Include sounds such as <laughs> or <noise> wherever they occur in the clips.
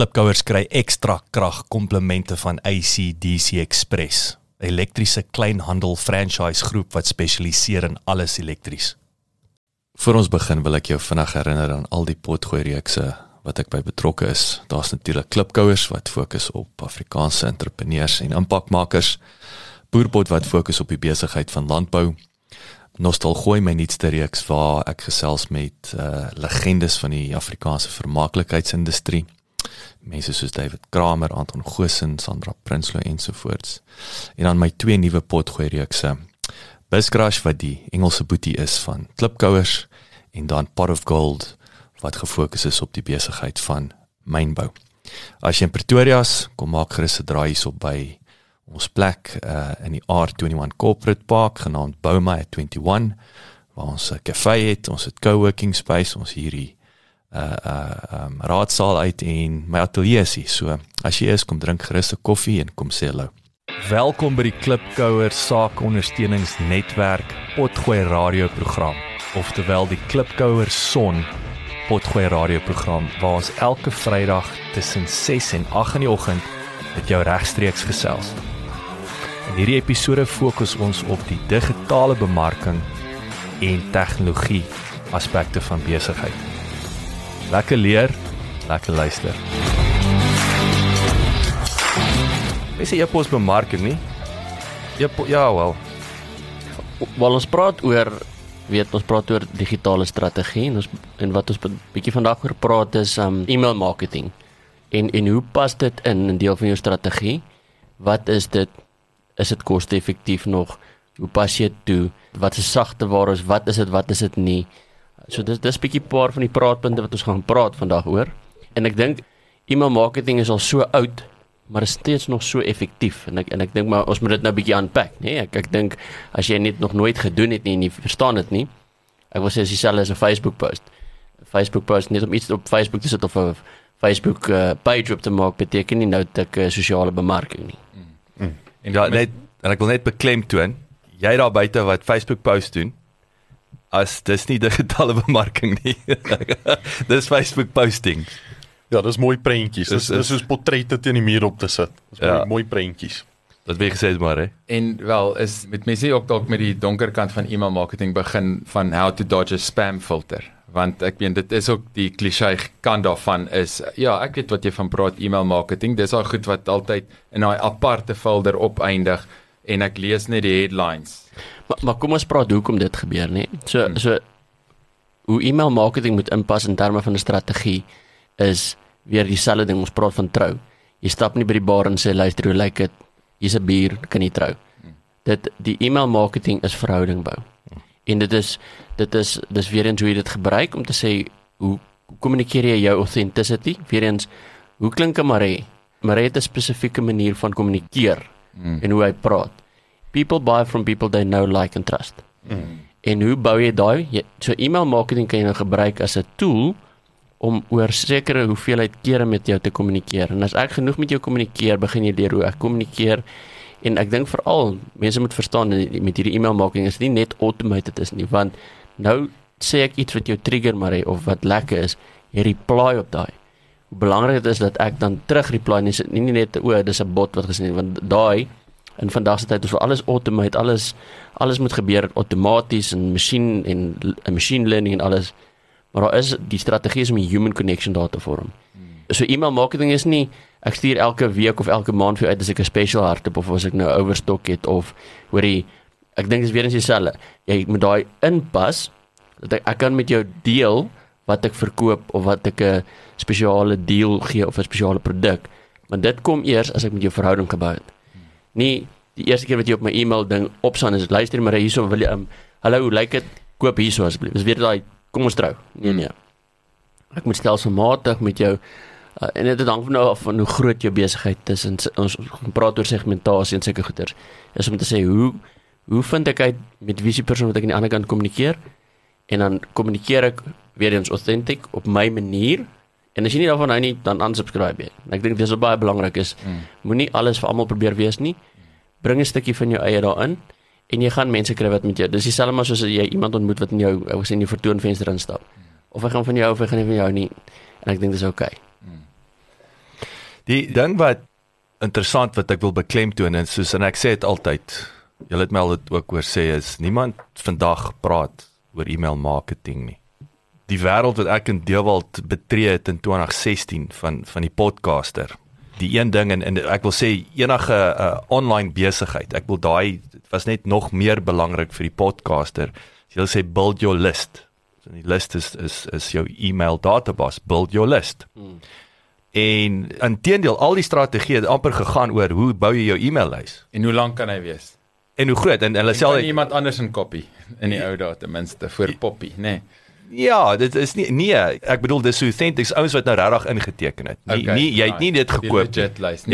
Klipkouers kry ekstra krag komplemente van ACDC Express, 'n elektriese kleinhandel franchise groep wat spesialiseer in alles elektries. Voor ons begin wil ek jou vinnig herinner aan al die potgooi reekse wat ek by betrokke is. Daar's natuurlik Klipkouers wat fokus op Afrikaanse entrepreneurs en impakmakers. Boerpot wat fokus op die besigheid van landbou. Nostalgooi my nuutste reeks waar ek gesels met uh legendes van die Afrikaanse vermaaklikheidsindustrie mense soos David Kramer, Anton Goosen, Sandra Prinsloo ensovoorts. En dan my twee nuwe potgooi reekse. Buscrash wat die Engelse boetie is van Klipkouers en dan Pot of Gold wat gefokus is op die besigheid van mynbou. As jy in Pretoria is, kom maak gerus 'n draai hierop by ons plek uh, in die R21 Corporate Park genaamd Bouma 21 waar ons 'n kafee het, ons het co-working space, ons hierdie uh uh um, raadsaal uit en my ateljee is hier. So as jy is, kom drink gerus 'n koffie en kom sê hallo. Welkom by die Klipkouer Saakondersteuningsnetwerk Potgooi radioprogram, oftewel die Klipkouer Son Potgooi radioprogram waar ons elke Vrydag tussen 6 en 8 in die oggend met jou regstreeks gesels. In hierdie episode fokus ons op die digitale bemarking en tegnologie aspekte van besigheid. Lekker leer, lekker luister. Is jy epos bemarking nie? Epo, ja, wel. Wel ons praat oor weet ons praat oor digitale strategie en ons en wat ons bietjie vandag oor praat is um e-mail marketing. En en hoe pas dit in 'n deel van jou strategie? Wat is dit? Is dit koste-effektief nog? Hoe pas jy dit toe? Wat is sagte waar is? Wat is dit? Wat is dit nie? So dis dis bietjie paar van die praatpunte wat ons gaan praat vandag oor. En ek dink e-mail marketing is al so oud, maar is steeds nog so effektief en ek en ek dink maar ons moet dit nou bietjie aanpak, nê? Nee, ek ek dink as jy dit nog nooit gedoen het nie en jy verstaan dit nie, ek wil sê as dieselfde as 'n Facebook post. Facebook post net om iets op Facebook te sit of 'n Facebook uh, page op te maak beteken nie nou dat ek uh, sosiale bemarking nie. Mm. Mm. En ja, net en ek wil net beklemtoon, jy daar buite wat Facebook post doen, as dis nie digitale <laughs> bemarking nie. <laughs> dis Facebook posting. Ja, dis mooi prentjies. Dis dis soos portrette teen die muur op te sit. Dis ja. mooi prentjies. Wat wie gesê het maar hè. En wel is met mense ook dalk met die donker kant van e-mail marketing begin van how to dodge a spam filter want ek meen dit is ook die klise kant daarvan is ja ek weet wat jy van praat e-mail marketing dis al goed wat altyd in daai aparte folder opeindig en ek lees net die headlines Maar, maar kom ons praat hoekom dit gebeur nê. So hmm. so hoe e-mail marketing moet inpas in terme van 'n strategie is weer dieselfde ding ons praat van trou. Jy stap nie by die bar en sê luister hoe lyk dit? Hier's 'n bier, kan jy trou? Hmm. Dit die e-mail marketing is verhouding bou. Hmm. En dit is dit is dis weer eens hoe jy dit gebruik om te sê hoe kommunikeer jy jou authenticity? Weer eens hoe klink 'n Marie? Marie het 'n spesifieke manier van kommunikeer hmm. en hoe hy praat people buy from people they know like and trust. Mm. En hoe bou jy daai? So e-mail marketing kan jy nou gebruik as 'n tool om oor sekere hoeveelheid kere met jou te kommunikeer. En as ek genoeg met jou kommunikeer, begin jy leer hoe ek kommunikeer. En ek dink veral mense moet verstaan met hierdie e-mail marketing is nie net automated is nie, want nou sê ek iets wat jou trigger maar hy of wat lekker is, jy reply op daai. Belangrik is dat ek dan terug reply nie, nie net o, dis 'n bot wat gesê het want daai in vandag se tyd is vir alles automate, alles alles moet gebeur outomaties en masjien en 'n machine learning en alles. Maar daar is die strategie is om 'n human connection daar te vorm. Hmm. So email marketing is nie ek stuur elke week of elke maand vir uit as ek 'n special hardop of as ek nou overstock het of hoorie ek dink dis weer eens dieselfde. Jy moet daai inpas dat ek, ek kan met jou deel wat ek verkoop of wat ek 'n spesiale deal gee of 'n spesiale produk. Maar dit kom eers as ek met jou verhouding gebou het nie die eerste keer wat jy op my e-mail ding opstaan is luister maar hierso wil jy um, hallo hoe lyk dit? Koop hierso asseblief. Dis weer daai kom ons trou. Nee nee. Ek moet stelselmatig met jou uh, en dit hang nou af van hoe groot jou besigheid is en ons praat oor segmentasie en sulke goeders. Is om te sê hoe hoe vind ek uit met wie se persoon wat ek aan die ander kant kommunikeer? En dan kommunikeer ek weer eens authentic op my manier En as jy nie daarvan hou nie, dan unsubscribe jy. Ek dink dis baie belangrik is. Mm. Moenie alles vir almal probeer wees nie. Bring 'n stukkie van jou eie daarin en jy gaan mense kry wat met jou. Dis dieselfde maar soos as jy iemand ontmoet wat in jou ou sien die vertoonvenster instap. Mm. Of hy gaan van jou of hy gaan nie van jou nie. En ek dink dis oukei. Okay. Mm. Die ding wat interessant wat ek wil beklemtoon en soos en ek sê dit altyd, julle het my al dit ook oor sê is niemand vandag praat oor e-mail marketing nie. Die wêreld wat ek in Deewald betree het in 2016 van van die podcaster. Die een ding en, en ek wil sê enige uh, online besigheid, ek wil daai was net nog meer belangrik vir die podcaster. Jy sê build your list. So die list is is is jou e-mail database, build your list. Hmm. En intedeel al die strategieë het amper gegaan oor hoe bou jy jou e-maillys en hoe lank kan hy wees? En hoe groot en hulle sê iemand anders in kopie in die ou dae ten minste vir poppy, nê. Nee. Ja, dit is nie nee, ek bedoel dis authentics ouens wat nou regtig ingeteken het. Nie okay, nie jy het nie dit gekoop nie.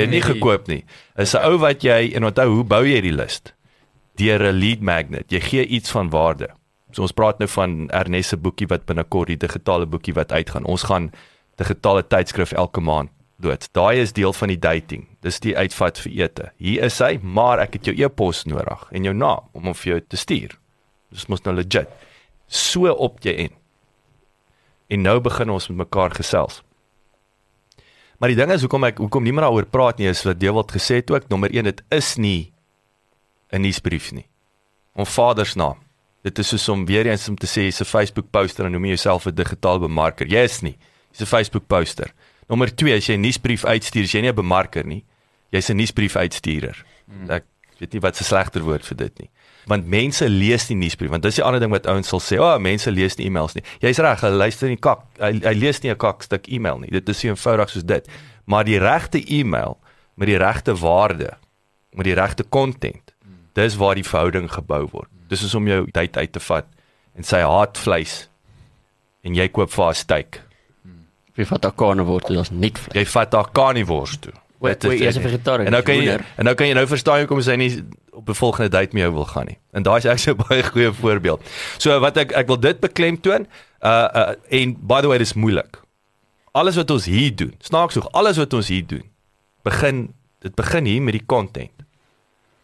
Jy het nie gekoop nie. Is 'n ou wat jy en onthou hoe bou jy die lys? Deur 'n lead magnet. Jy gee iets van waarde. So ons praat nou van Ernest se boekie wat binnekort die digitale boekie wat uitgaan. Ons gaan digitale tydskrif elke maand dood. Daai is deel van die dating. Dis die uitvat vir ete. Hier is hy, maar ek het jou e-pos nodig en jou naam om hom vir jou te stuur. Dis mos nou legit. So op jy in. En nou begin ons met mekaar gesels. Maar die ding is hoekom ek hoekom nie meer daaroor praat nie is wat Dewald gesê het ook nommer 1 dit is nie 'n nuusbrief nie. Om Vader se naam. Dit is soos om weer eens om te sê jy's 'n Facebook poster en noem jouself 'n digitale bemarker. Jy is nie. Jy's 'n Facebook poster. Nommer 2, as jy 'n nuusbrief uitstuur, jy nie 'n bemarker nie. Jy's 'n nuusbrief uitstuurder. Hmm. Ek weet nie wat 'n slegter woord vir dit nie. Want mense lees nie nuusbrief, want dis die ander ding wat ouens sal sê, "O, oh, mense lees nie e-mails nie." Jy's reg, hulle luister nie kak. Hy, hy lees nie 'n kak stuk e-mail nie. Dit is so eenvoudig soos dit. Maar die regte e-mail met die regte waarde, met die regte content, dis waar die verhouding gebou word. Dis is om jou tyd uit te vat en sy haatvleis en jy koop vir haar steak Jy vat daai karnewors toe as net vleis. Jy vat daai karnewors toe. Wat jy is 'n vegetariër. En nou kan jy en nou kan jy nou verstaan hoekom sy nie op 'n volgende date met jou wil gaan nie. En daai is ek so <laughs> baie goeie voorbeeld. So wat ek ek wil dit beklemtoon, uh uh en by the way dis moeilik. Alles wat ons hier doen, snaaks genoeg, alles wat ons hier doen, begin dit begin hier met die content.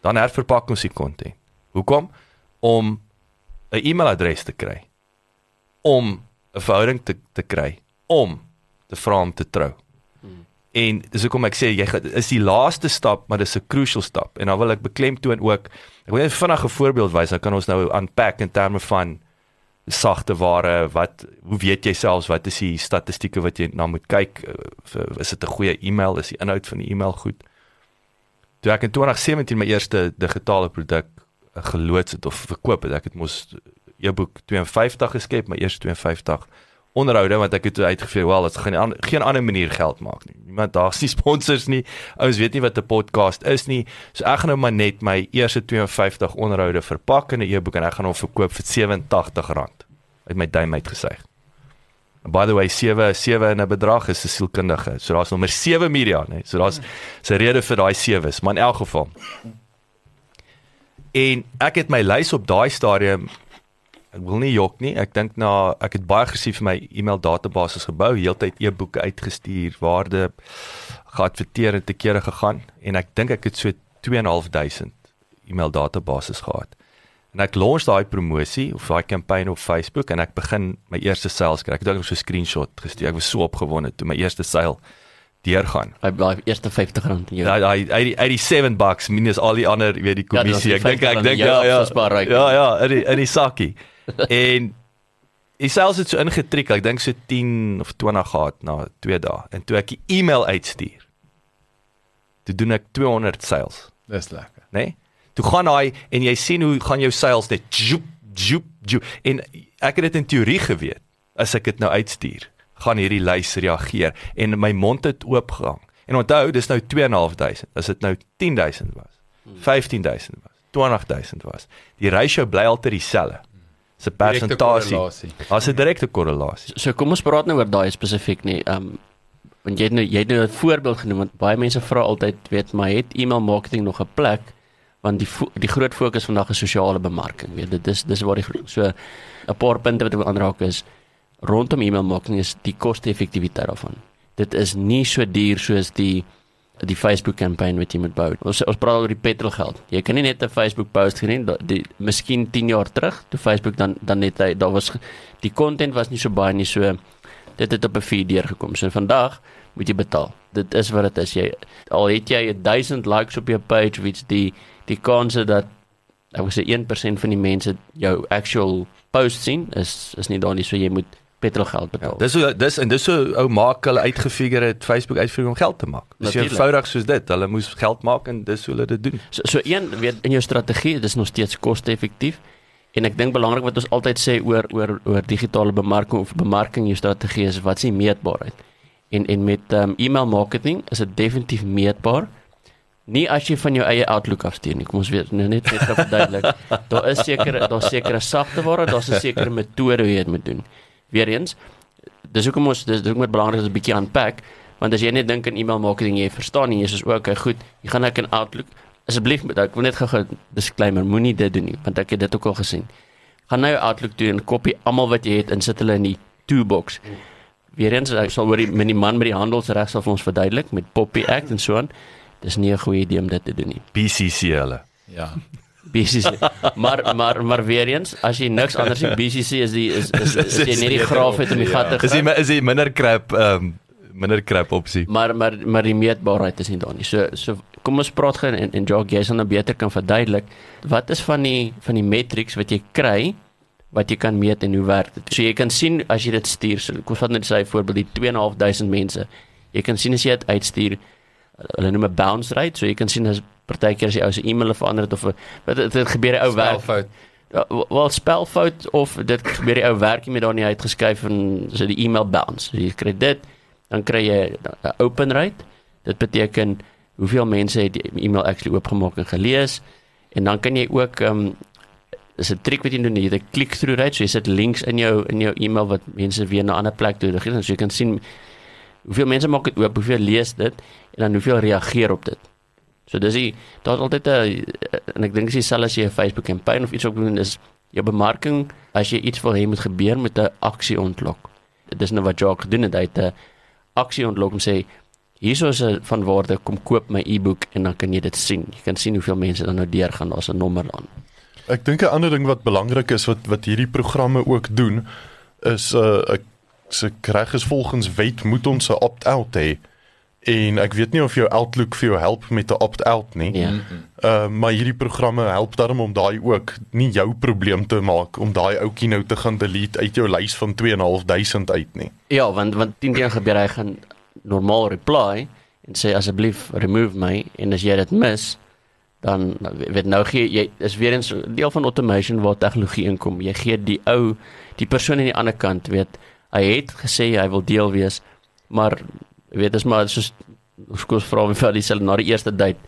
Dan herverpak ons die content. Hoekom? Om 'n e-mailadres te kry. Om 'n verhouding te te kry. Om te vra om te trou. En dis hoekom ek sê jy is die laaste stap, maar dis 'n crucial stap. En dan wil ek beklemtoon ook, ek wil net vinnig 'n voorbeeld wys, dan kan ons nou unpack in terme van sagte ware, wat hoe weet jy selfs wat is die statistieke wat jy na moet kyk? Is dit 'n goeie e-mail? Is die inhoud van die e-mail goed? Toe ek in 2017 my eerste digitale produk eh, geloods het of verkoop het, ek het mos e-boek 52 geskep, my eerste 52 onderhoude wat ek het uitgevee, wel, dit gaan geen ander manier geld maak nie. Niemand daar's nie <laughs> sponsors nie. Ouens weet nie wat 'n podcast is nie. So ek gaan nou maar net my eerste 52 onderhoude verpak in 'n e-boek en ek gaan hom verkoop vir R87 uit my duim uitgesuig. By the way, 7 7 in 'n bedrag is 'n sielkundige. So daar's nommer 7 media, nê. So daar's 'n rede vir daai 7's, maar in elk geval. En ek het my lys op daai stadium Ek wil nie jok nie. Ek dink na ek het baie aggressief my e-mail databasis gebou, heeltyd e-boeke uitgestuur, waarde geadverteer en te kere gegaan en ek dink ek het so 2.500 e-mail databasis gehad. En ek launch daai promosie of daai kampanje op Facebook en ek begin my eerste sales kry. Ek het ook so 'n screenshot gestuur. Ek was so opgewonde toe my eerste sale deurgaan. Hy bly eerste 50 rand in jou. Ja, hy hy hy die 7 bucks minus al die ander, weet die kommissie. Ja, ek dink ek dink ja ja. Ja ja, in die, in die sakkie. <laughs> en ek selfs het so ingetrek, ek dink so 10 of 20 gehad na 2 dae. En toe ek die e-mail uitstuur, toe doen ek 200 sales. Dis lekker. Né? Nee? Toe gaan hy en jy sien hoe gaan jou sales net joep joep joep en ek het dit in teorie geweet as ek dit nou uitstuur gaan hierdie lys reageer en my mond het oop gehang. En onthou, dis nou 2.500. As dit nou 10.000 was, 15.000 was, 20.000 was. Die ratio bly altyd dieselfde se persentasie. As 'n direkte korrelasie. So kom ons praat nou oor daai spesifiek nie. Um, want jy het nou jy het nou 'n voorbeeld genoem want baie mense vra altyd weet maar het e-mail marketing nog 'n plek? Want die die groot fokus vandag is sosiale bemarking. Weet dit dis dis waar die so 'n paar punte wat ek wil aanraak is rondom e-mail marketing is die koste-effektiwiteit daarvan. Dit is nie so duur soos die die Facebook kampanje wat jy moet bou. Ons ons praat oor die petrolgeld. Jy kan nie net 'n Facebook post gedoen die, die miskien 10 jaar terug toe Facebook dan dan net daar was die content was nie so baie nie so dit het op 'n feed deur gekom. So vandag moet jy betaal. Dit is wat dit is. Jy al het jy 1000 likes op jou page iets die die kans dat ek wil sê 1% van die mense jou actual post sien is is nie daar nie so jy moet petrolgeld betaal. Ja, dis so dis en dis so ou maak hulle uitgefigure het Facebook uitfigure om geld te maak. Dis eenvoudig soos dit. Hulle moes geld maak en dis hoe hulle dit doen. So so een weet in jou strategie, dis nog steeds koste-effektief. En ek dink belangrik wat ons altyd sê oor oor oor digitale bemarking of bemarking jou strategie is wat s'ie meetbaarheid. En en met um, e-mail marketing is dit definitief meetbaar. Nie as jy van jou eie Outlook afstuur nie. Kom ons weet nou net net verduidelik. <laughs> daar is sekere daar sekere sagte ware, daar's 'n sekere metode hoe jy dit moet doen weer eens dis hoekom ons dis ook met belangrik is 'n bietjie aanpak want as jy net dink aan e-mail marketing jy verstaan nie jy's ook okay goed jy gaan ek in Outlook. Asseblief ek wil net gou disclaimer moenie dit doen nie want ek het dit ook al gesien. Gaan nou Outlook toe en kopie almal wat jy het en sit hulle in die toolbox. Weer eens ek sal oor die met die man met die handelsreg sal vir ons verduidelik met Poppy Act en so aan. Dis nie 'n goeie idee om dit te doen nie. BCC hulle ja BCC. Maar maar maar weer eens, as jy niks anders sien BCC is die is is, is, is jy net die graaf het om die gat te gaan. Is jy is jy minder krap ehm um, minder krap opsie. Maar maar maar die meetbaarheid is nie daar nie. So so kom ons praat gou en en Jacques jy sal nou beter kan verduidelik wat is van die van die metrics wat jy kry wat jy kan meet en hoe werk dit. So jy kan sien as jy dit stuur. So, kom vat net sy voorbeeld die 2.500 mense. Jy kan sien as jy dit uitstuur hulle noem 'n bounce rate, so jy kan sien as partykeer as jy ou se e-mail verander het of wat dit, dit gebeur 'n ou werk. Ja, wel spelfout of dit gebeur die ou werkie met daar nie uitgeskuif en so die e-mail bounce. So jy kry dit, dan kry jy 'n open rate. Dit beteken hoeveel mense het die e-mail actually oopgemaak en gelees en dan kan jy ook ehm um, is 'n trick wat jy doen, jy het 'n click-through rate, so jy sit links in jou in jou e-mail wat mense weer na 'n ander plek toe gaan, so jy kan sien hoeveel mense maak dit oop, hoeveel lees dit en dan hoeveel reageer op dit. So dis die daar's altyd 'n en ek dink dis dieselfde as jy 'n Facebook campaign of iets ook doen is jou bemarking as jy iets wil hê moet gebeur met 'n aksie ontlok. Dit is nou wat Jock gedoen het, hy het 'n aksie ontlok om sê hierso is 'n van waarde kom koop my e-boek en dan kan jy dit sien. Jy kan sien hoeveel mense dan nou deurgaan, daar's 'n nommer aan. Ek dink 'n ander ding wat belangrik is wat wat hierdie programme ook doen is uh ek se reg is volgens wet moet ons 'n opt-out hê. En ek weet nie of jou Outlook vir jou help met 'n opt-out nie. Ja. Uh maar hierdie programme help daarom om daai ook nie jou probleem te maak om daai ouetjie nou te gaan delete uit jou lys van 2.500 uit nie. Ja, want want teen ding gebeur hy gaan normaal reply en sê asseblief remove my en as jy dit mis dan weet nou gee jy is weer 'n deel van automation waar tegnologie inkom. Jy gee die ou die persoon aan die ander kant weet hy het gesê hy wil deel wees, maar weet as maar soos skoos vra my vir dieselfde na die eerste date.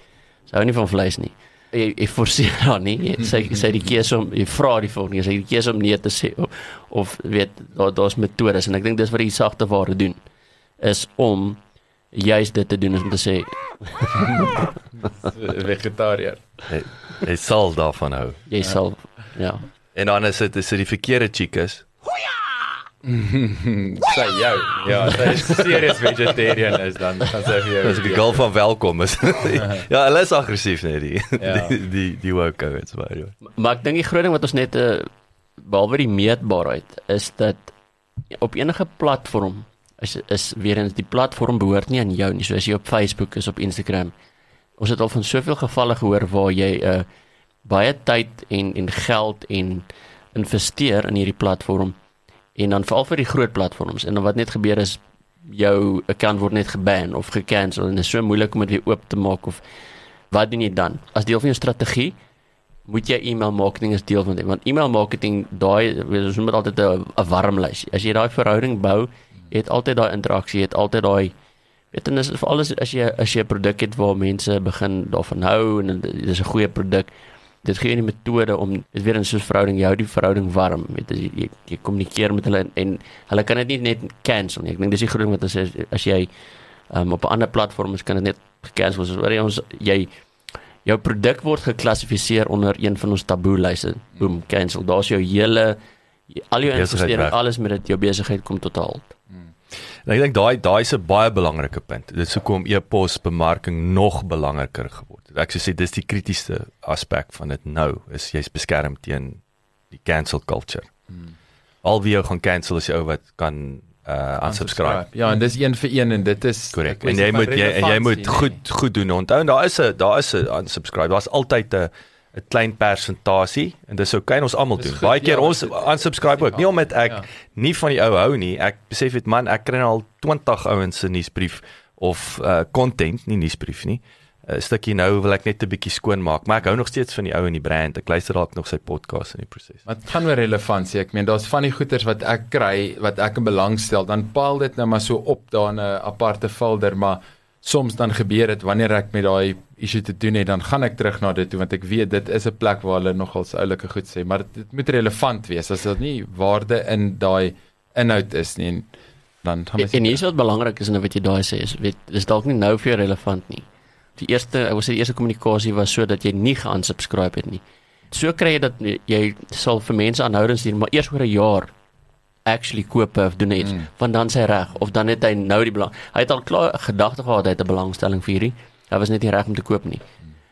Sy hou nie van vleis nie. Jy jy forceer haar nie. Jy sê sê <laughs> die keuse om jy vra die volgende, jy sê die keuse om nee te sê of, of weet daar daar's metodes en ek dink dis wat die sagte ware doen is om juist dit te doen om te sê <laughs> vegetariër. Hy, hy sal daarvan hou. Jy sal ja. En dan is dit is dit die verkeerde chickas. Hoja! Sy jou. Ja, sy is serious vegetarian is dan dan sê vir jou. Dis 'n gul van welkom is. <laughs> ja, hulle is aggressief net die, ja. <laughs> die die die workouts maar. Ja. Maar ek dink die groot ding wat ons net uh, behalwe die meetbaarheid is dat op enige platform is is weer eens die platform behoort nie aan jou nie. So as jy op Facebook is, op Instagram. Ons het al van soveel gevalle gehoor waar jy 'n uh, baie tyd en en geld en investeer in hierdie platform en dan veral vir die groot platforms. En dan wat net gebeur is jou account word net geban of gekansel en dit is so moeilik om dit weer oop te maak of wat doen jy dan? As deel van jou strategie moet jy e-mail marketing as deel van dit. Want e-mail marketing daai ons moet altyd 'n warm lys as jy daai verhouding bou jy het altyd daai interaksie jy het altyd daai weet en dis vir alles as jy as jy 'n produk het waar mense begin daarvan hou en dit is 'n goeie produk dit gee 'n metode om dit weer in so 'n verhouding jou die verhouding warm. Weet jy jy, jy kommunikeer met hulle en, en hulle kan dit nie net cancel nie. Ek dink dis die groot ding wat sê as jy um, op 'n ander platform is kan dit net gecancel word. So ons jy jou produk word geklassifiseer onder een van ons taboe lyse boom cancel. Daar's jou hele al jou investering alles met dit jou besigheid kom tot 'n halt En ek dink daai daai is 'n baie belangrike punt. Dit sou kom e-pos bemarking nog belangriker geword. Ek sou sê dis die kritiese aspek van dit nou is jy's beskerm teen die cancel culture. Hmm. Al wie jou gaan cancel is jy ou wat kan uh unsubscribe. Ja, en dis een vir een en dit is Korrek. En jy moet jy jy moet goed goed doen. Onthou daar is 'n daar is 'n unsubscribe. Daar's altyd 'n 'n klein persentasie en dis okay en ons almal doen. goed, Baie keer ja, ons unsubscribe ook. Nie omdat ek Ja. nie van die ou hou nie. Ek besef dit man, ek kry nou al 20 ouens se nuusbrief of uh content, nie nuusbrief nie. 'n Stukkie nou wil ek net 'n bietjie skoon maak, maar ek hou nog steeds van die ou in die brand. Ek luister dalk nog sy podcast in die proses. Maar dit gaan oor relevantie. Ek meen daar's van die goeders wat ek kry wat ek in belang stel, dan paal dit nou maar so op daar in 'n aparte folder, maar soms dan gebeur dit wanneer ek met daai issue te doen het, dan gaan ek terug na dit toe want ek weet dit is 'n plek waar hulle nogal se oulike goed sê, maar dit, dit moet relevant wees. As dit nie waarde in daai inhoud is nie, en dan gaan En, en hier's wat belangrik is en wat jy daai sê is weet dis dalk nie nou vir jou relevant nie. Die eerste ek wil sê die eerste kommunikasie was sodat jy nie ge-unsubscribe het nie. So kry jy dat jy sal vir mense aanhoudings stuur maar eers oor 'n jaar actually koop of doen iets mm. want dan sy reg of dan het hy nou die belang hy het al klaar gedagte gehad hy het 'n belangstelling vir hierdie hy was net nie reg om te koop nie.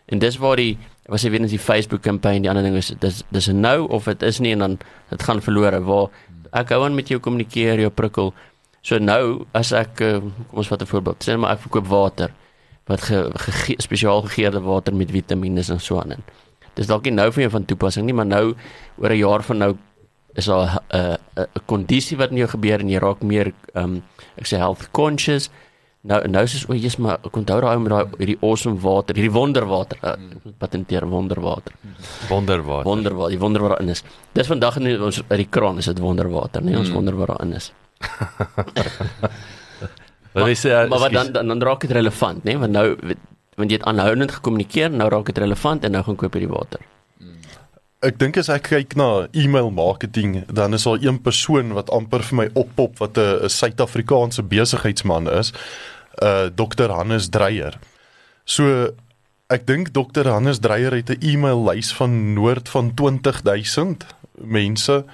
En dis waar die was jy weet as die Facebook kampanje die ander ding is dis dis 'n nou of dit is nie en dan dit gaan verlore waar ek hou aan met jou kommunikeer jou prikkel. So nou as ek uh, kom ons vat 'n voorbeeld. Sê maar ek verkoop water wat ge, ge, spesiaal gegeurde water met vitamiene en so aan in. Dis dalk nie nou vir jou van toepassing nie maar nou oor 'n jaar van nou is daar 'n uh, 'n uh, kondisie wat in jou gebeur en jy raak meer um ek sê health conscious. Nou nou is o, jy's maar ek onthou daai ou met daai hierdie awesome water, hierdie wonderwater. Uh, ek moet patenteer wonderwater. Wonderwaar. Wonderwater, die wonder wat daarin is. Dis vandag in ons uit die kraan is dit wonderwater, nee, ons Mm. wonder wat daarin is. <laughs> Wat is uh, Maar wat dan dan, dan raak dit relevant? Nee? Want nou want jy het aanhoudend gekommunikeer, nou raak dit relevant en nou gaan koop jy die water. Ek dink as ek kyk na e-mail marketing, dan is daar een persoon wat amper vir my oppop wat 'n Suid-Afrikaanse besigheidsman is, uh Dr. Hannes Dreyer. So ek dink Dr. Hannes Dreyer het 'n e-mail lys van noord van 20000 mense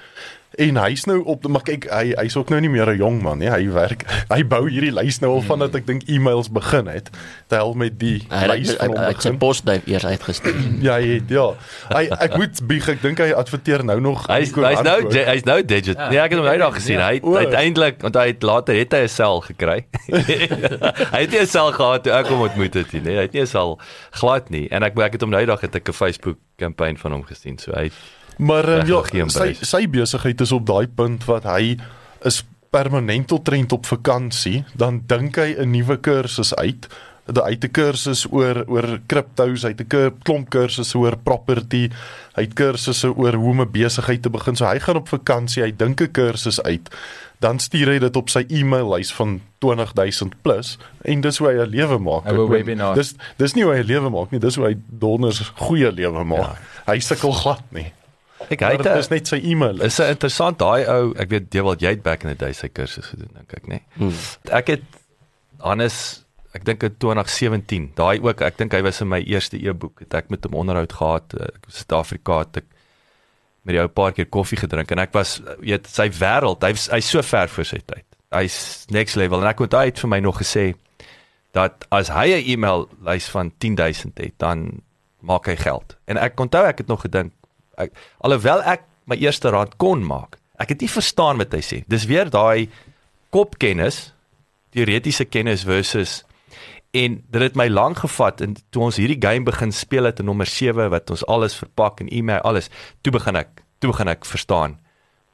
en hy's nou op maar kyk hy hy's ook nou nie meer 'n jong man nie. Hy werk <laughs> hy bou hierdie lys nou al vandat ek dink e-mails begin het. Tel met die Hy lys het van hom hy het sy begin. posduif eers uitgestuur. <clears throat> Ja, hy het ja. Hy ek moet bieg, ek dink hy adverteer nou nog. Hy's hy's nou hy's nou digit. Ja, Nee, ek het hom nou daar gesien. ja. Hy het uiteindelik want hy het later het hy 'n sel gekry. <laughs> hy het nie 'n sel gehad toe ek hom ontmoet het nie. Nee, hy het nie 'n sel glad nie. En ek ek het hom nou dag het ek 'n Facebook kampanje van hom gesien. So hy Maar um, ja, sy sy besigheid is op daai punt wat hy is permanent tot trend op vakansie, dan dink hy 'n nuwe kursus uit. Hy het 'n kursus oor oor kriptos, hy het 'n klomp kursusse oor property, hy het kursusse oor hoe om 'n besigheid te begin. So hy gaan op vakansie, hy dink 'n kursus uit. Dan stuur hy dit op sy e-maillys van 20000 plus en dis hoe hy 'n lewe maak. Meen. Dis dis nie hoe hy 'n lewe maak nie, dis hoe hy donders goeie lewe maak. Ja. Hy sukkel glad nie. Ek Maar hy dit het is net sy e-mail. is 'n interessant daai ou, ek weet Dewald jy het back in the day sy kursus gedoen dink ek, nê. Hmm. Ek het Hannes ek dink in 2017, daai ook, ek dink hy was in my eerste e-boek. Het ek met hom onderhoud gehad, eh, ek was in Suid-Afrika het ek met die ou paar keer koffie gedrink en ek was weet sy wêreld, hy's hy's so ver voor sy tyd. Hy's next level en ek het hy het vir my nog gesê dat as hy 'n e-mail lys van 10000 het, dan maak hy geld. En ek onthou ek het nog gedink ek alhoewel ek my eerste rand kon maak, ek het nie verstaan wat hy sê. Dis weer daai kopkennis, teoretiese kennis versus en dit het my lank gevat en toe ons hierdie game begin speel het in nommer 7 wat ons alles verpak en e-mail alles, toe begin ek, toe begin ek verstaan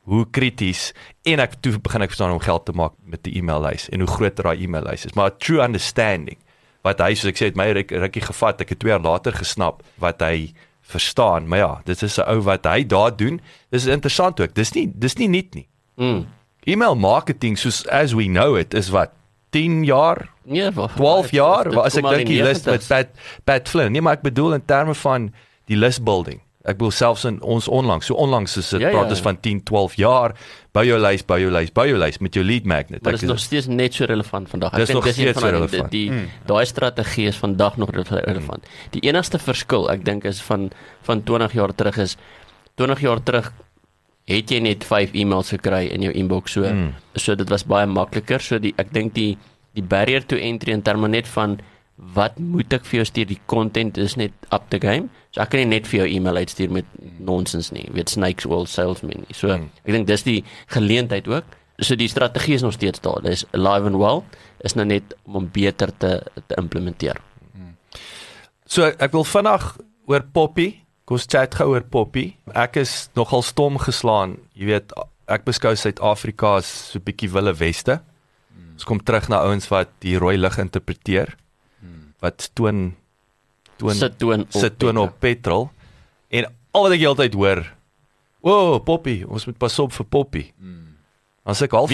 hoe krities en ek toe begin ek verstaan om geld te maak met die e-maillys en hoe groter daai e-maillys is. Maar 'n true understanding wat hy soos ek sê het my ruk- rukkie gevat. Ek het 2 jaar later gesnap wat hy verstaan. Maar ja, dit is 'n ou wat hy daar doen. Dis interessant ook. Dis nie dis nie nuut nie. Mm. E-mail marketing soos as we know it is wat 10 jaar, Nee, wa- 12 jaar, dit as ek dink in die lys 90s. met Pat Pat Flynn. Nee, maar ek bedoel in terme van die list building. Ek bedoel selfs in ons onlangs, so onlangs is dit Ja, ja, praat ons ja. van 10, 12 jaar. Bou jou lys, bou jou lys, bou jou lys met jou lead magnet. Maar Ek dit is nog steeds net so relevant vandag. Dis nog een steeds van so die-. Die, die daai strategie is vandag nog re- relevant. Die enigste verskil, ek dink is van van 20 jaar terug is 20 jaar terug het jy net 5 e-mails gekry in jou inbox so. Mm. So dit was baie makliker. So die ek dink die die barrier to entry in terme net van wat moet ek vir jou stuur die content is net up the game. So ek kan nie net vir jou e-mail uitstuur met nonsens nie. Weet snakes oil salesmen nie. So Mm. ek dink dis die geleentheid ook so die strategie is nog steeds daar. Dit is live and well is nou net om hom beter te te implementeer. So ek wil vinnig oor Poppy. Kom ons chat gou oor Poppy. Ek is nogal stom geslaan. Jy weet, ek beskou Suid-Afrika as so 'n bietjie wille weste. Ons kom terug na ouens wat die rooi lig interpreteer. Wat toon toon Sit toon op. sit toon op petrol. En al wat ek heeltyd hoor, "Wow, Poppy, ons moet pas op vir Poppy." As ek half?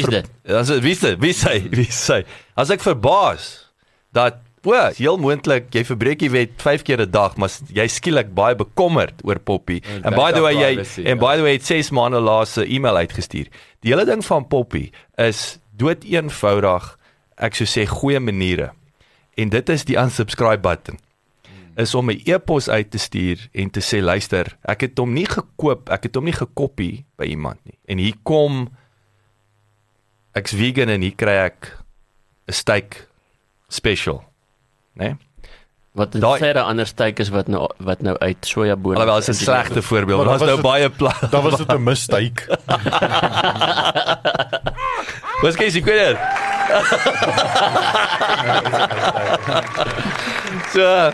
As ek wie sê, wie sê, wie sê. As ek verbaas dat o, heel moontlik jy verbreek die wet 5 keer 'n dag, maar jy skielik baie bekommerd oor Poppy. En En by the way jy privacy, en ja. by the way het 6 maande laas 'n e-mail uitgestuur. Die hele ding van Poppy is dood eenvoudig, ek sou sê goeie maniere. En dit is die unsubscribe button is om 'n e-pos uit te stuur en te sê luister, ek het hom nie gekoop, ek het hom nie gekopie by iemand nie. En hier kom ek's vegan en hier kry ek 'n steak special, né? Nee? Wat 'n Daai- verre ander steek is wat nou wat nou uit sojabone. Alhoewel is 'n slegte voorbeeld, daar's nou was baie pla- Dan was dit 'n mistake. <laughs> Wat sê jy kwer? so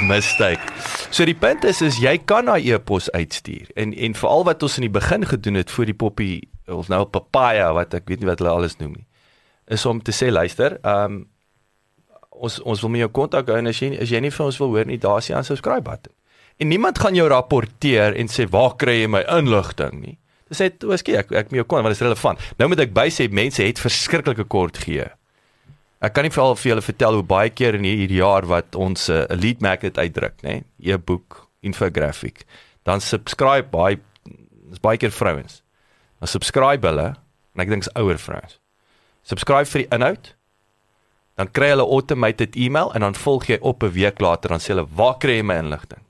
mistake. So die punt is is jy kan daai e-pos uitstuur en en veral wat ons in die begin gedoen het vir die poppy of nou papaya wat ek weet nie wat hulle alles noem nie is om te sê luister, ehm um, ons ons wil met jou kontak hou en as jy as jy nie vir ons wil hoor nie, daar is die unsubscribe button. En niemand gaan jou rapporteer en sê waar kry jy my inligting nie. Dis net ooskie ek ek met jou kon want dit is relevant. Nou moet ek bysê mense het verskriklike kort gee. Ek kan nie vir al vir julle vertel hoe baie keer in hierdie jaar wat ons 'n uh, lead magnet uitdruk, nê? Nee? E-boek, infographic. Dan subscribe baie is baie keer vrouens. Dan subscribe hulle en ek dink is ouer vrouens. Subscribe vir die inhoud. Dan kry hulle automated e-mail en dan volg jy op 'n week later dan sê hulle, "Waar kry jy my inligting?"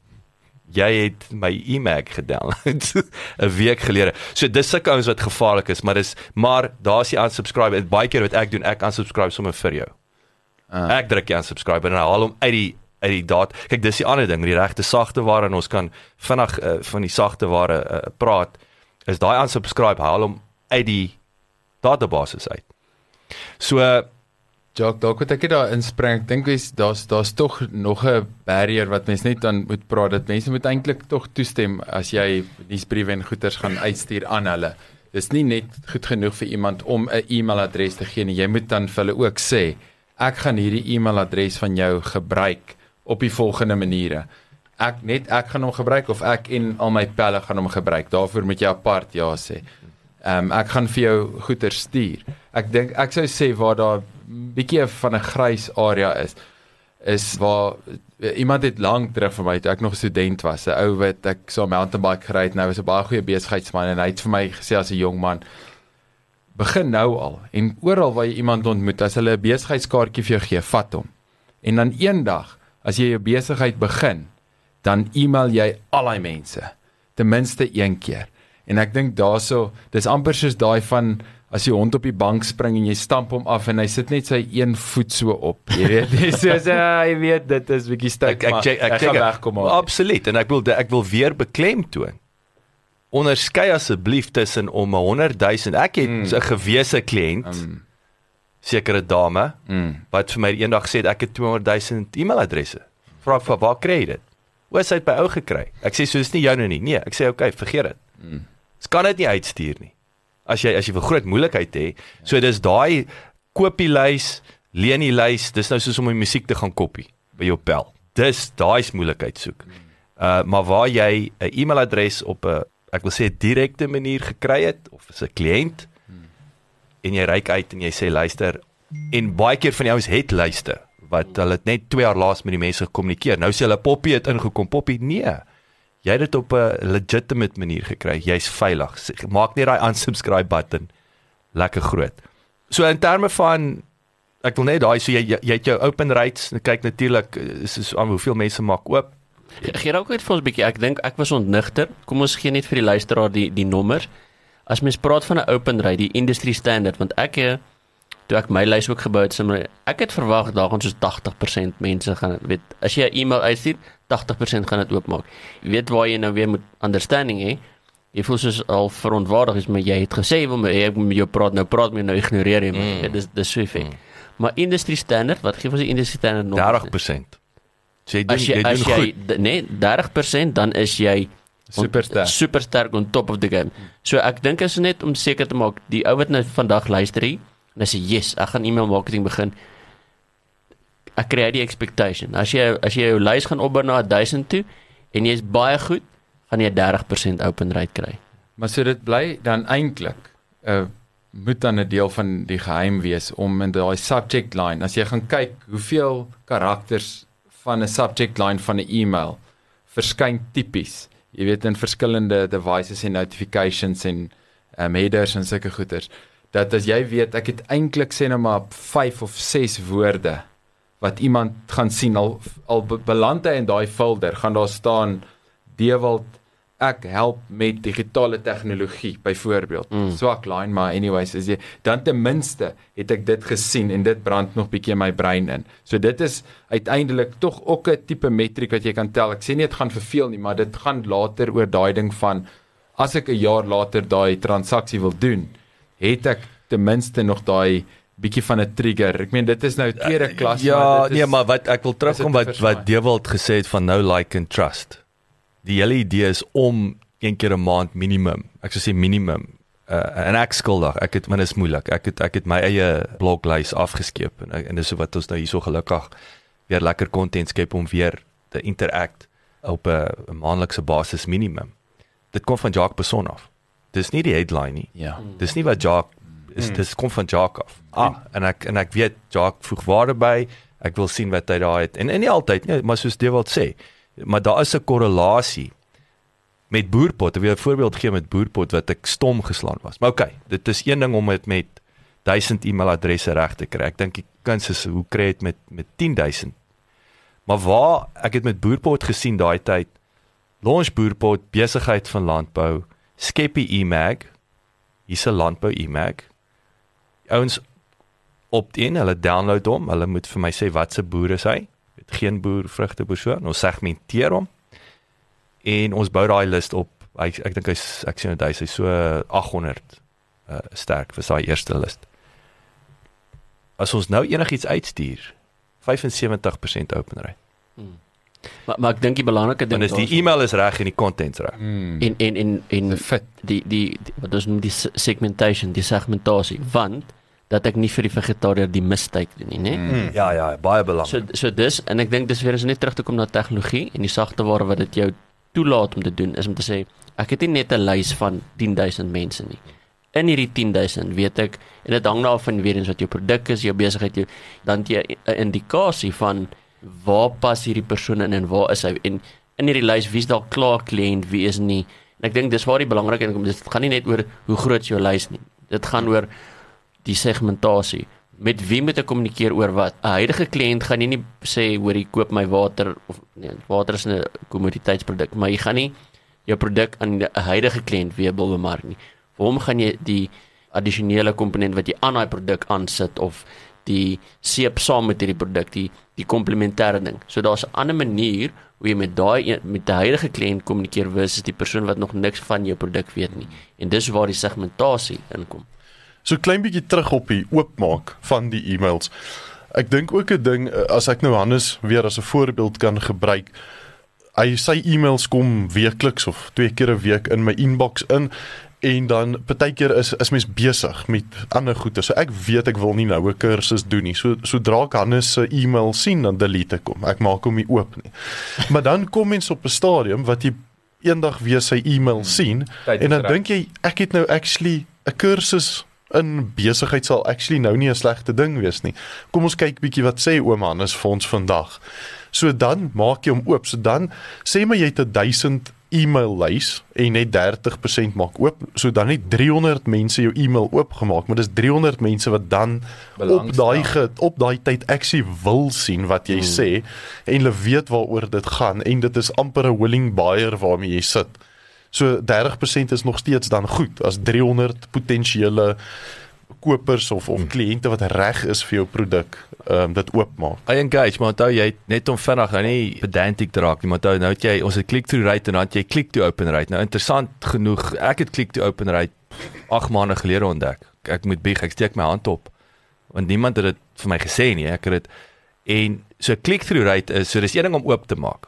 Jy het my e-mag gedownload <laughs> 'n week gelede. So dis sulke ouens wat gevaarlik is, maar dis maar daar's die unsubscribe. En baie keer wat ek doen, ek unsubscribe sommer vir jou. Ah. Ek druk die unsubscribe en haal hom uit die uit die daad. Kyk, dis die ander ding, die regte sagte ware en ons kan vinnig uh, van die sagte ware uh, praat. Is daai unsubscribe haal hom uit die database uit. So uh, Jock, dalk wat ek net daar inspring. Ek dink dis daar's daar's tog nog 'n barrier wat mens net aan moet praat dat mense moet eintlik tog toestem as jy nuusbriewe en goeders gaan uitstuur aan hulle. Dis nie net goed genoeg vir iemand om 'n e-mailadres te gee nie. Jy moet dan vir hulle ook sê ek gaan hierdie e-mailadres van jou gebruik op die volgende maniere. Ek net ek gaan hom gebruik of ek en al my pelle gaan hom gebruik. Daarvoor moet jy apart ja sê. Ehm um, ek gaan vir jou goeder stuur. Ek dink ek sou sê waar daar bietjie van 'n grys area is is waar iemand het lank terug vir my toe ek nog student was, 'n ou wat ek so 'n mountain bike gery het, nou was 'n baie goeie besigheidsman en hy het vir my gesê as 'n jong man begin nou al en oral waar jy iemand ontmoet, as hulle 'n besigheidskaartjie vir jou gee, vat hom. En dan eendag, as jy jou besigheid begin, dan e-mail jy al daai mense ten minste een keer. En ek dink daaroor, dis amper soos daai van as jy hond op die bank spring en jy stamp hom af en hy sit net sy een voet so op. Jy weet, <laughs> dis soos uh, jy weet dit is bietjie styf. ek ek check ek gaan check wegkom. Absoluut en ek wil ek wil weer beklemtoon. Onderskei asseblief tussen om 'n 100 000 ek het 'n Mm. gewese kliënt Mm, sekere dame mm. wat vir my eendag sê ek het 200 000 e-mailadresse. Vra ek vir waar kry jy dit? Hoe is dit by ou gekry? Ek sê so dis nie joune nie. Nee, ek sê okay, vergeet dit. Mm. Jy kan dit nie uitstuur nie. As jy as jy 'n groot moeilikheid het, so dis daai kopielys, lenielys, dis nou soos om die musiek te gaan kopie by jou pel. Dis daai is moeilikheid soek. Uh maar waar jy 'n e-mailadres op 'n ek wil sê direkte manier gekry het of is 'n kliënt en jy reik uit en jy sê luister en baie keer van die ouens het luister wat hulle het net 2 jaar laas met die mense gekommunikeer. Nou sê hulle Poppy het ingekom. Poppy, nee. Jy het dit op 'n legitimate manier gekry. Jy's veilig. Maak net daai <laughs> unsubscribe button lekker groot. So in terme van ek wil net daai so jy jy jy het jou open rates. Kyk natuurlik is is aan hoeveel mense maak oop. Gee ook net vir ons 'n bietjie. Ek dink ek was ontnigter. Kom ons gee net vir die luisteraar die die nommer. As mens praat van 'n open rate, die industry standard, want ek eh, toe ek my lys ook gebou het, sê maar ek het verwag daar gaan soos 80% mense gaan weet as jy 'n e-mail uitstuur, 80% gaan dit oopmaak. Jy weet waar jy nou weer moet understanding hê. jy voel soos al verontwaardig is maar jy het gesê wil my ek met jou praat nou praat my nou ignoreer jy my Mm. mm. dis dis so effek mm. maar industry standard wat gee ons die industry standard nog 30%. So jy doen as jy jy as doen jy goed. nee 30% dan is jy on- Superster. super sterk on top of the game. So ek dink is net om seker te maak die ou wat nou vandag luister hier en hy sê yes, ek gaan e-mail marketing begin. Ek kry die expectation. As jy as jy jou lys gaan opbou na 1000 toe en jy's baie goed, gaan jy 30% open rate kry. Maar so dit bly dan eintlik 'n uh, moet dan 'n deel van die geheim wees om in daai subject line as jy gaan kyk hoeveel karakters van 'n subject line van 'n e-mail verskyn tipies. Jy weet in verskillende devices en notifications en um, headers en sulke goeters. Dat as jy weet ek het eintlik sê nou maar 5 of 6 woorde wat iemand gaan sien al al be- beland hy in daai folder gaan daar staan Dewald ek help met digitale tegnologie byvoorbeeld. Mm. Mm. Swak line maar anyways is jy dan ten minste het ek dit gesien en dit brand nog bietjie in my brein in. So dit is uiteindelik tog ook 'n tipe metriek wat jy kan tel. Ek sê nie dit gaan verveel nie, maar dit gaan later oor daai ding van as ek 'n jaar later daai transaksie wil doen, het ek ten minste nog daai bietjie van 'n trigger. Ek meen dit is nou tweede klas Ja, dit is, nee, maar wat ek wil terugkom wat wat? Dewald gesê het van nou like and trust. Die hele idee is om een keer 'n maand minimum. Ek sou sê minimum. Uh, en ek skuldig. Ek het maar dit is moeilik. Ek het ek het my eie bloglys afgeskeep en en dis wat ons nou hierso gelukkig weer lekker content skep om weer te interact op 'n maandelikse basis minimum. Dit kom van Jacques Besson af. Dis nie die headline nie. Ja. Dis nie wat Jacques is dis kom van Jacques af. Ah, en ek en ek weet Jacques voeg waarde by. Ek wil sien wat hy daar het. En, en nie altyd nie, maar soos Dewald sê, maar daar is 'n korrelasie met boerpot. Ek wil 'n voorbeeld gee met boerpot wat ek stom geslaan was. Maar okay, dit is een ding om dit met 1000 e-mailadresse reg te kry. Ek dink die kuns is hoe kry dit met met 10000. Maar waar ek het met boerpot gesien daai tyd launch boerpot besigheid van landbou skep die e-mag. Hier's 'n landbou e-mag. Ouens opt-in hulle download hom. Hulle moet vir my sê wat se boer is hy. Het geen boer vrugte persoon. Ons segmenteer hom. En ons bou daai lys op. Hy, ek dink hy's ek sien dit hy's so 800 uh, sterk vir sy eerste lys as ons nou enigiets uitstuur 75% open rate Maar maar ek dink die belangrike ding as die e-mail is reg en die content reg Mm. en en en en Die fit. die die, wat ons noem die se- segmentation, die segmentasie, want dat ek nie vir die vegetariër die mistake doen nie, né? Mm. Ja ja baie So belangrik so dis en ek dink dis weer eens net terug te kom na tegnologie en die sagte ware wat dit jou toelaat om te doen is om te sê ek het nie net 'n lys van 10000 mense nie. In hierdie 10000 weet ek en dit hang nou af van weer eens wat jou produk is, jou besigheid, jou dan jy 'n indikasie van waar pas hierdie persoon in en waar is hy en in hierdie lys wie's dalk klaar kliënt, wie is nie. En ek dink dis waar die belangrike ding kom. Dit gaan nie net oor hoe groot is jou lys nie. Dit gaan oor die segmentasie. Met wie moet ek kommunikeer oor wat? 'n Huidige kliënt gaan jy nie sê hoor jy koop my water of nee, water is 'n kommoditeitsproduk, maar jy gaan nie jou produk aan 'n huidige kliënt weer wil bemark nie. Vir hom gaan jy die addisionele komponent wat jy aan daai produk aansit of die seep saam met hierdie produk, die die komplementêre ding. So daar's 'n ander manier hoe jy met daai met die huidige kliënt kommunikeer versus die persoon wat nog niks van jou produk weet nie. En dis waar die segmentasie inkom. So klein bietjie terug op die oopmaak van die e-mails. Ek dink ook 'n ding eh, as ek nou Hannes weer as 'n voorbeeld kan gebruik. Hy sy e-mails kom weekliks of twee keer 'n week in my inbox in en dan partykeer is is mens besig met ander goede. So ek weet ek wil nie nou 'n kursus doen nie. So sodra ek Hannes se e-mail sien dan delete ek hom. Ek maak hom nie oop nie. Maar dan kom mens op 'n stadium wat jy eendag weer sy e-mail sien Tyd en dan dink jy ek het nou actually 'n kursus in besigheid sal actually nou nie 'n slegte ding wees nie. Kom ons kyk bietjie wat sê oom Hannes vir ons vandag. So dan maak jy hom oop. So dan sê maar jy het 'n 1000 e-mail lys en net 30% maak oop. So dan het 300 mense jou e-mail oopgemaak, maar dis 300 mense wat dan op Belangstel. daai ge- op daai tyd actually wil sien wat jy hmm. sê en hulle weet waaroor dit gaan en dit is amper 'n willing buyer waarmee jy sit. So 30% is nog steeds dan goed as 300 potensiële kopers of of kliënte wat reg is vir jou produk ehm um, dit oopmaak. I engage, maar onthou jy net om vinnig nou nie pedantic te raak nie, maar onthou nou het jy ons het click through rate en dan het jy click to open rate. Nou interessant genoeg, ek het click to open rate 8 maande gelede ontdek. Ek moet bieg, ek steek my hand op. Want niemand het dit vir my gesê nie. Ek het dit en so click through rate is so dis een ding om oop te maak.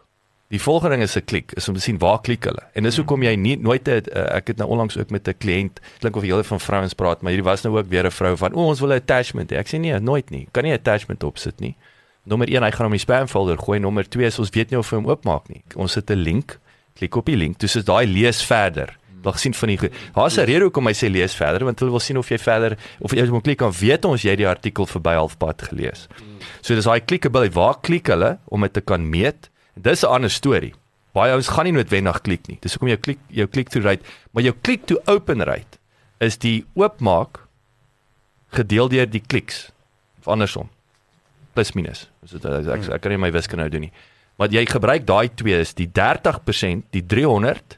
Die volgende ding is 'n klik, is om te sien waar klik hulle. En dis hoekom jy nie nooit 'n uh, ek het nou onlangs ook met 'n kliënt, klink of jy hele van vrouens praat, maar hierdie was nou ook weer 'n vrou van, "O, ons wil 'n attachment hê." Ek sê nee, nooit nie. Kan nie 'n attachment opsit nie. Nommer 1, hy gaan hom in die spam folder gooi. Nommer 2 is ons weet nie of hy hom oopmaak nie. Ons sit 'n link, klik op die link. Dis is daai lees verder. Wil gesien van die Daar's 'n rede hoekom hy sê lees verder, want hulle wil sien of jy verder of jy moet klik aan weet ons jy die artikel verby halfpad gelees. So dis daai clickability. Waar klik hulle om dit te kan meet? Dis 'n ander storie. Baie ouens gaan nie noodwendig klik nie. Dis hoekom jou klik jou click through rate, maar jou click to open rate is die oopmaak gedeel deur die kliks of andersom. Plus minus. Is dit ek, ek, ek kan nie my wiskunde nou doen nie. Maar jy gebruik daai twee is die 30%, die 300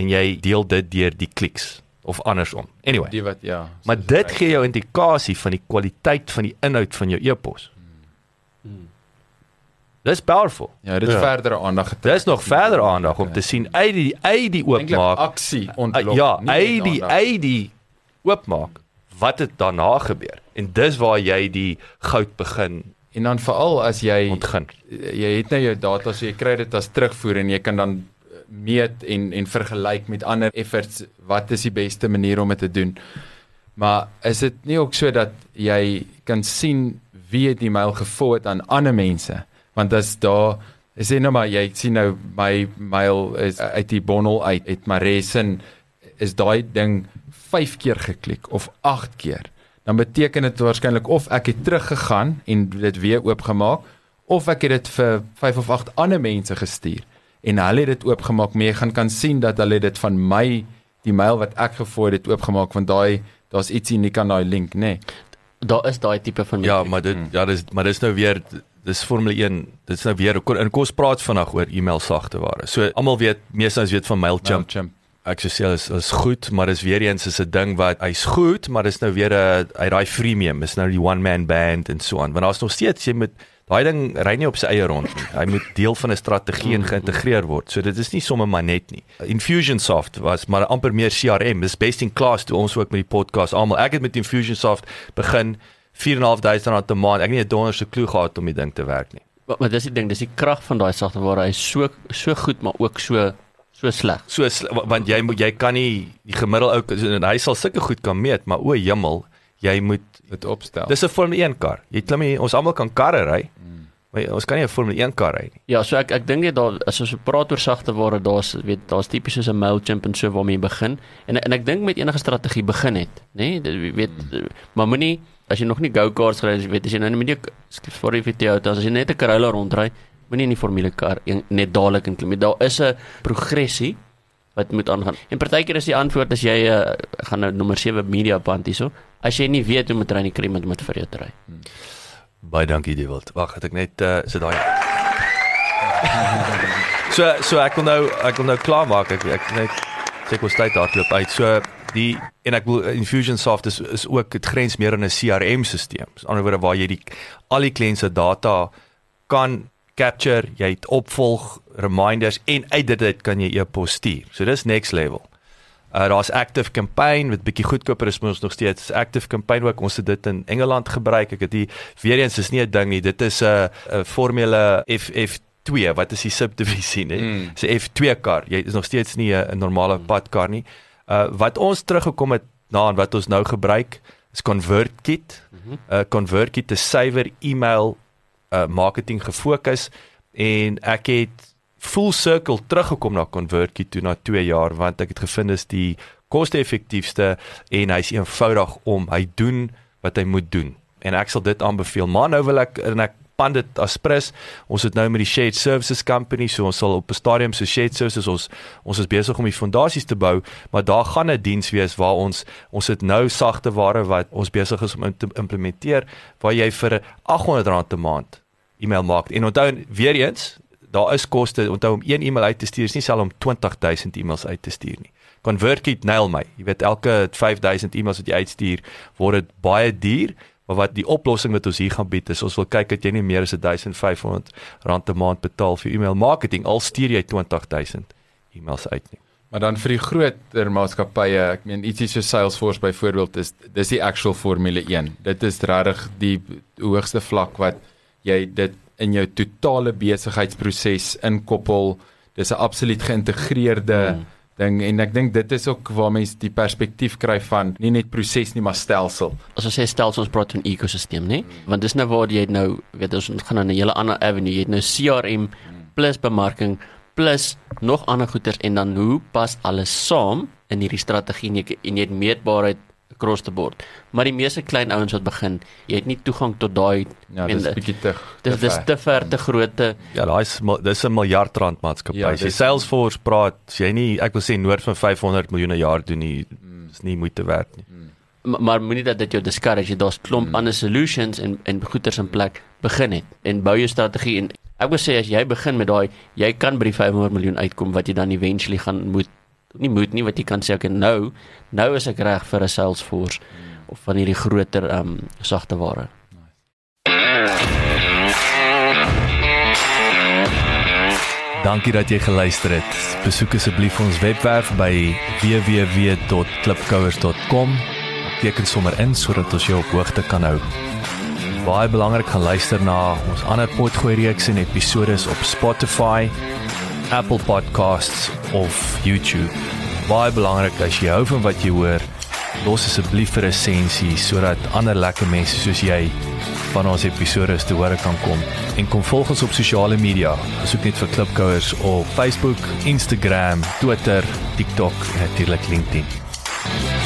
en jy deel dit deur die kliks of andersom. Anyway. Die wat ja. Maar soos dit gee jou indikasie van die kwaliteit van die inhoud van jou e-pos. Dis powerful. Ja, dit Ja. verdere aandag getrek. Dis nog verder aandag om te sien uit die uit die oopmaak. aksie Uh, ontlok. ja, nie uit die uit die oopmaak wat het daarna gebeur. En dis waar jy die goud begin En dan veral as jy ontgin. jy het nou jou data so jy kry dit as terugvoer en jy kan dan meet en en vergelyk met ander efforts wat is die beste manier om dit te doen. Maar is dit nie ook so dat jy kan sien wie het die mail geforward aan ander mense? Want as daar is sê nou maar jy sien nou my mail is uit die bondel uit het Maresin is daai ding 5 keer geklik of 8 keer. Dan beteken dit waarskynlik of ek het teruggegaan en dit weer oopgemaak of ek het dit vir 5 of 8 ander mense gestuur en hulle het dit oopgemaak maar jy gaan kan sien dat hulle dit van my die mail wat ek gefooi het oopgemaak want daai daar's iets uniek aan daai link nê nee. Daar is daai tipe van Ja, maar dit ja, dis maar dis nou weer dis Formule 1. Dit's nou weer en kom ons praat vandag oor e-mail sagteware. So almal weet, meeste ons weet van Mailchimp. Mailchimp Ek sou sê is is goed, maar dis weer eens is 'n ding wat hy's goed, maar dis nou weer 'n hy daai freemium, is nou die one man band en so aan. Want daar's nog steeds jy moet daai ding ry nie op sy eie rond nie. Hy moet deel van 'n strategie en geïntegreer word. So dit is nie sommer maar net nie. Infusionsoft was maar amper meer CRM. Dis best in class toe ons ook met die podcast almal. Ek het met Infusionsoft begin 4.500 rand 'n maand. Ek het nie 'n donderse klou gehad om die ding te werk nie. Maar, maar dis die ding, dis die krag van daai sagteware. Hy is so so goed, maar ook so so sleg. So sl- wa- want jy moet jy kan nie die gemiddelde ou en hy sal sulke goed kan meet, maar o hemel, jy moet dit opstel. Dis 'n Formule 1 kar. Jy klim nie, ons almal kan karre ry. Maar ons kan nie 'n Formule 1 kar ry nie. Ja, so ek ek dink net daar as ons praat oor sagteware, daar's weet daar's tipies soos 'n Mailchimp en so waarmee jy begin. En en ek dink met enige strategie begin het, nê? Nee? Weet maar moenie as jy nog nie go-karts het, weet as jy nou met jou vir die auto, as jy net 'n Corolla rondry, moenie in die formule kar net dadelik in klim. Daar is 'n progressie wat moet aangaan. En partykeer is die antwoord as jy uh, gaan nou nommer 7 media band hierso. As jy nie weet hoe om te ry nie, kry iemand met vir jou ry. Baie dankie Dewald. Wag, het ek net uh sit daai. <laughs> so so ek wil nou ek wil nou klaar maak. Ek ek net sê ek wil tyd hardloop uit. So die en ek wil Infusionsoft is is ook dit grens meer aan 'n CRM stelsel. Met ander woorde waar jy die al die kliënt se data kan capture, jy het opvolg, reminders en uit dit uit kan jy e-pos stuur. So dis next level. Uh daar's Active Campaign wat bietjie goedkoper is, maar ons nog steeds Active Campaign ook. Ons het dit in Engeland gebruik. Ek het die weer eens is nie 'n ding nie. Dit is 'n 'n Formule FF2. Wat is die subdivisie, nee? Mm. 'n F2 kar. Jy is nog steeds nie 'n 'n normale padkar nie. Uh wat ons teruggekom het na en wat ons nou gebruik is ConvertKit. Uh ConvertKit is suiwer e-mail uh marketing gefokus en ek het full circle teruggekom na ConvertKit toe na 2 jaar want ek het gevind is die koste-effektiefste en hy's eenvoudig om hy doen wat hy moet doen en ek sal dit aanbeveel maar nou wil ek en ek pan dit as prins ons het nou met die shared services company so ons sal op 'n stadium so shared services ons ons is besig om die fondasies te bou maar daar gaan 'n diens wees waar ons ons het nou sagte ware wat ons besig is om in te implementeer waar jy vir R800 'n maand e-mail maak en onthou weer eens daar is koste onthou om een e-mail uit te stuur is nie selfs om 20000 e-mails uit te stuur nie ConvertKit nail my. Jy weet elke 5000 e-mails wat jy uitstuur, word dit baie duur. Maar wat die oplossing wat ons hier gaan bied is ons wil kyk dat jy nie meer as 1500 rand 'n maand betaal vir e-mail marketing al stuur jy 20000 e-mails uit nie. Maar dan vir die groter maatskappye, ek meen ietsie so Salesforce byvoorbeeld is dis die actual formule 1. Dit is regtig die hoogste vlak wat jy dit in jou totale besigheidsproses inkoppel. Dis 'n absoluut geïntegreerde hmm ding en ek dink dit is ook waar mense die perspektief kry van nie net proses nie maar stelsel. As ons sê stelsel ons praat van ekosisteem, nê? Want dis nou waar jy nou weet ons gaan aan 'n hele ander avenue. Jy het nou CRM plus bemarking plus nog ander goeders en dan hoe pas alles saam in hierdie strategie en jy het meetbaarheid across the board. Maar die meeste klein ouens wat begin, jy het nie toegang tot daai ja, dis 'n bietjie te dis dis te ver te grootte. Ja, daai is dis 'n miljard rand maatskappy. Ja, jy Salesforce praat, jy nie ek wil sê noord van 500 miljoen per jaar doen nie, mm. is nie moeite werd nie. Mm. Maar, maar moenie dat dit jou discourage, daar's klomp mm. ander solutions en en goeders in plek begin het en bou jou strategie en ek wil sê as jy begin met daai, jy kan by die 500 miljoen uitkom wat jy dan eventually gaan moet nie moet nie wat jy kan sê ek nou nou is ek reg vir 'n Salesforce of van hierdie groter ehm um, sagte ware. Dankie dat jy geluister het. Besoek asseblief ons webwerf by www.klipkouers.com. Teken sommer in sodat ons jou op hoogte kan hou. Baie belangrik gaan luister na ons ander potgooi reeks en episode op Spotify Apple Podcasts of YouTube. Baie belangrik as jy hou van wat jy hoor, los asseblief 'n resensie sodat ander lekker mense soos jy van ons episode te hore kan kom. En kom volg ons op sosiale media. Besoek net vir Klipkouers op Facebook, Instagram, Twitter, TikTok en natuurlik LinkedIn.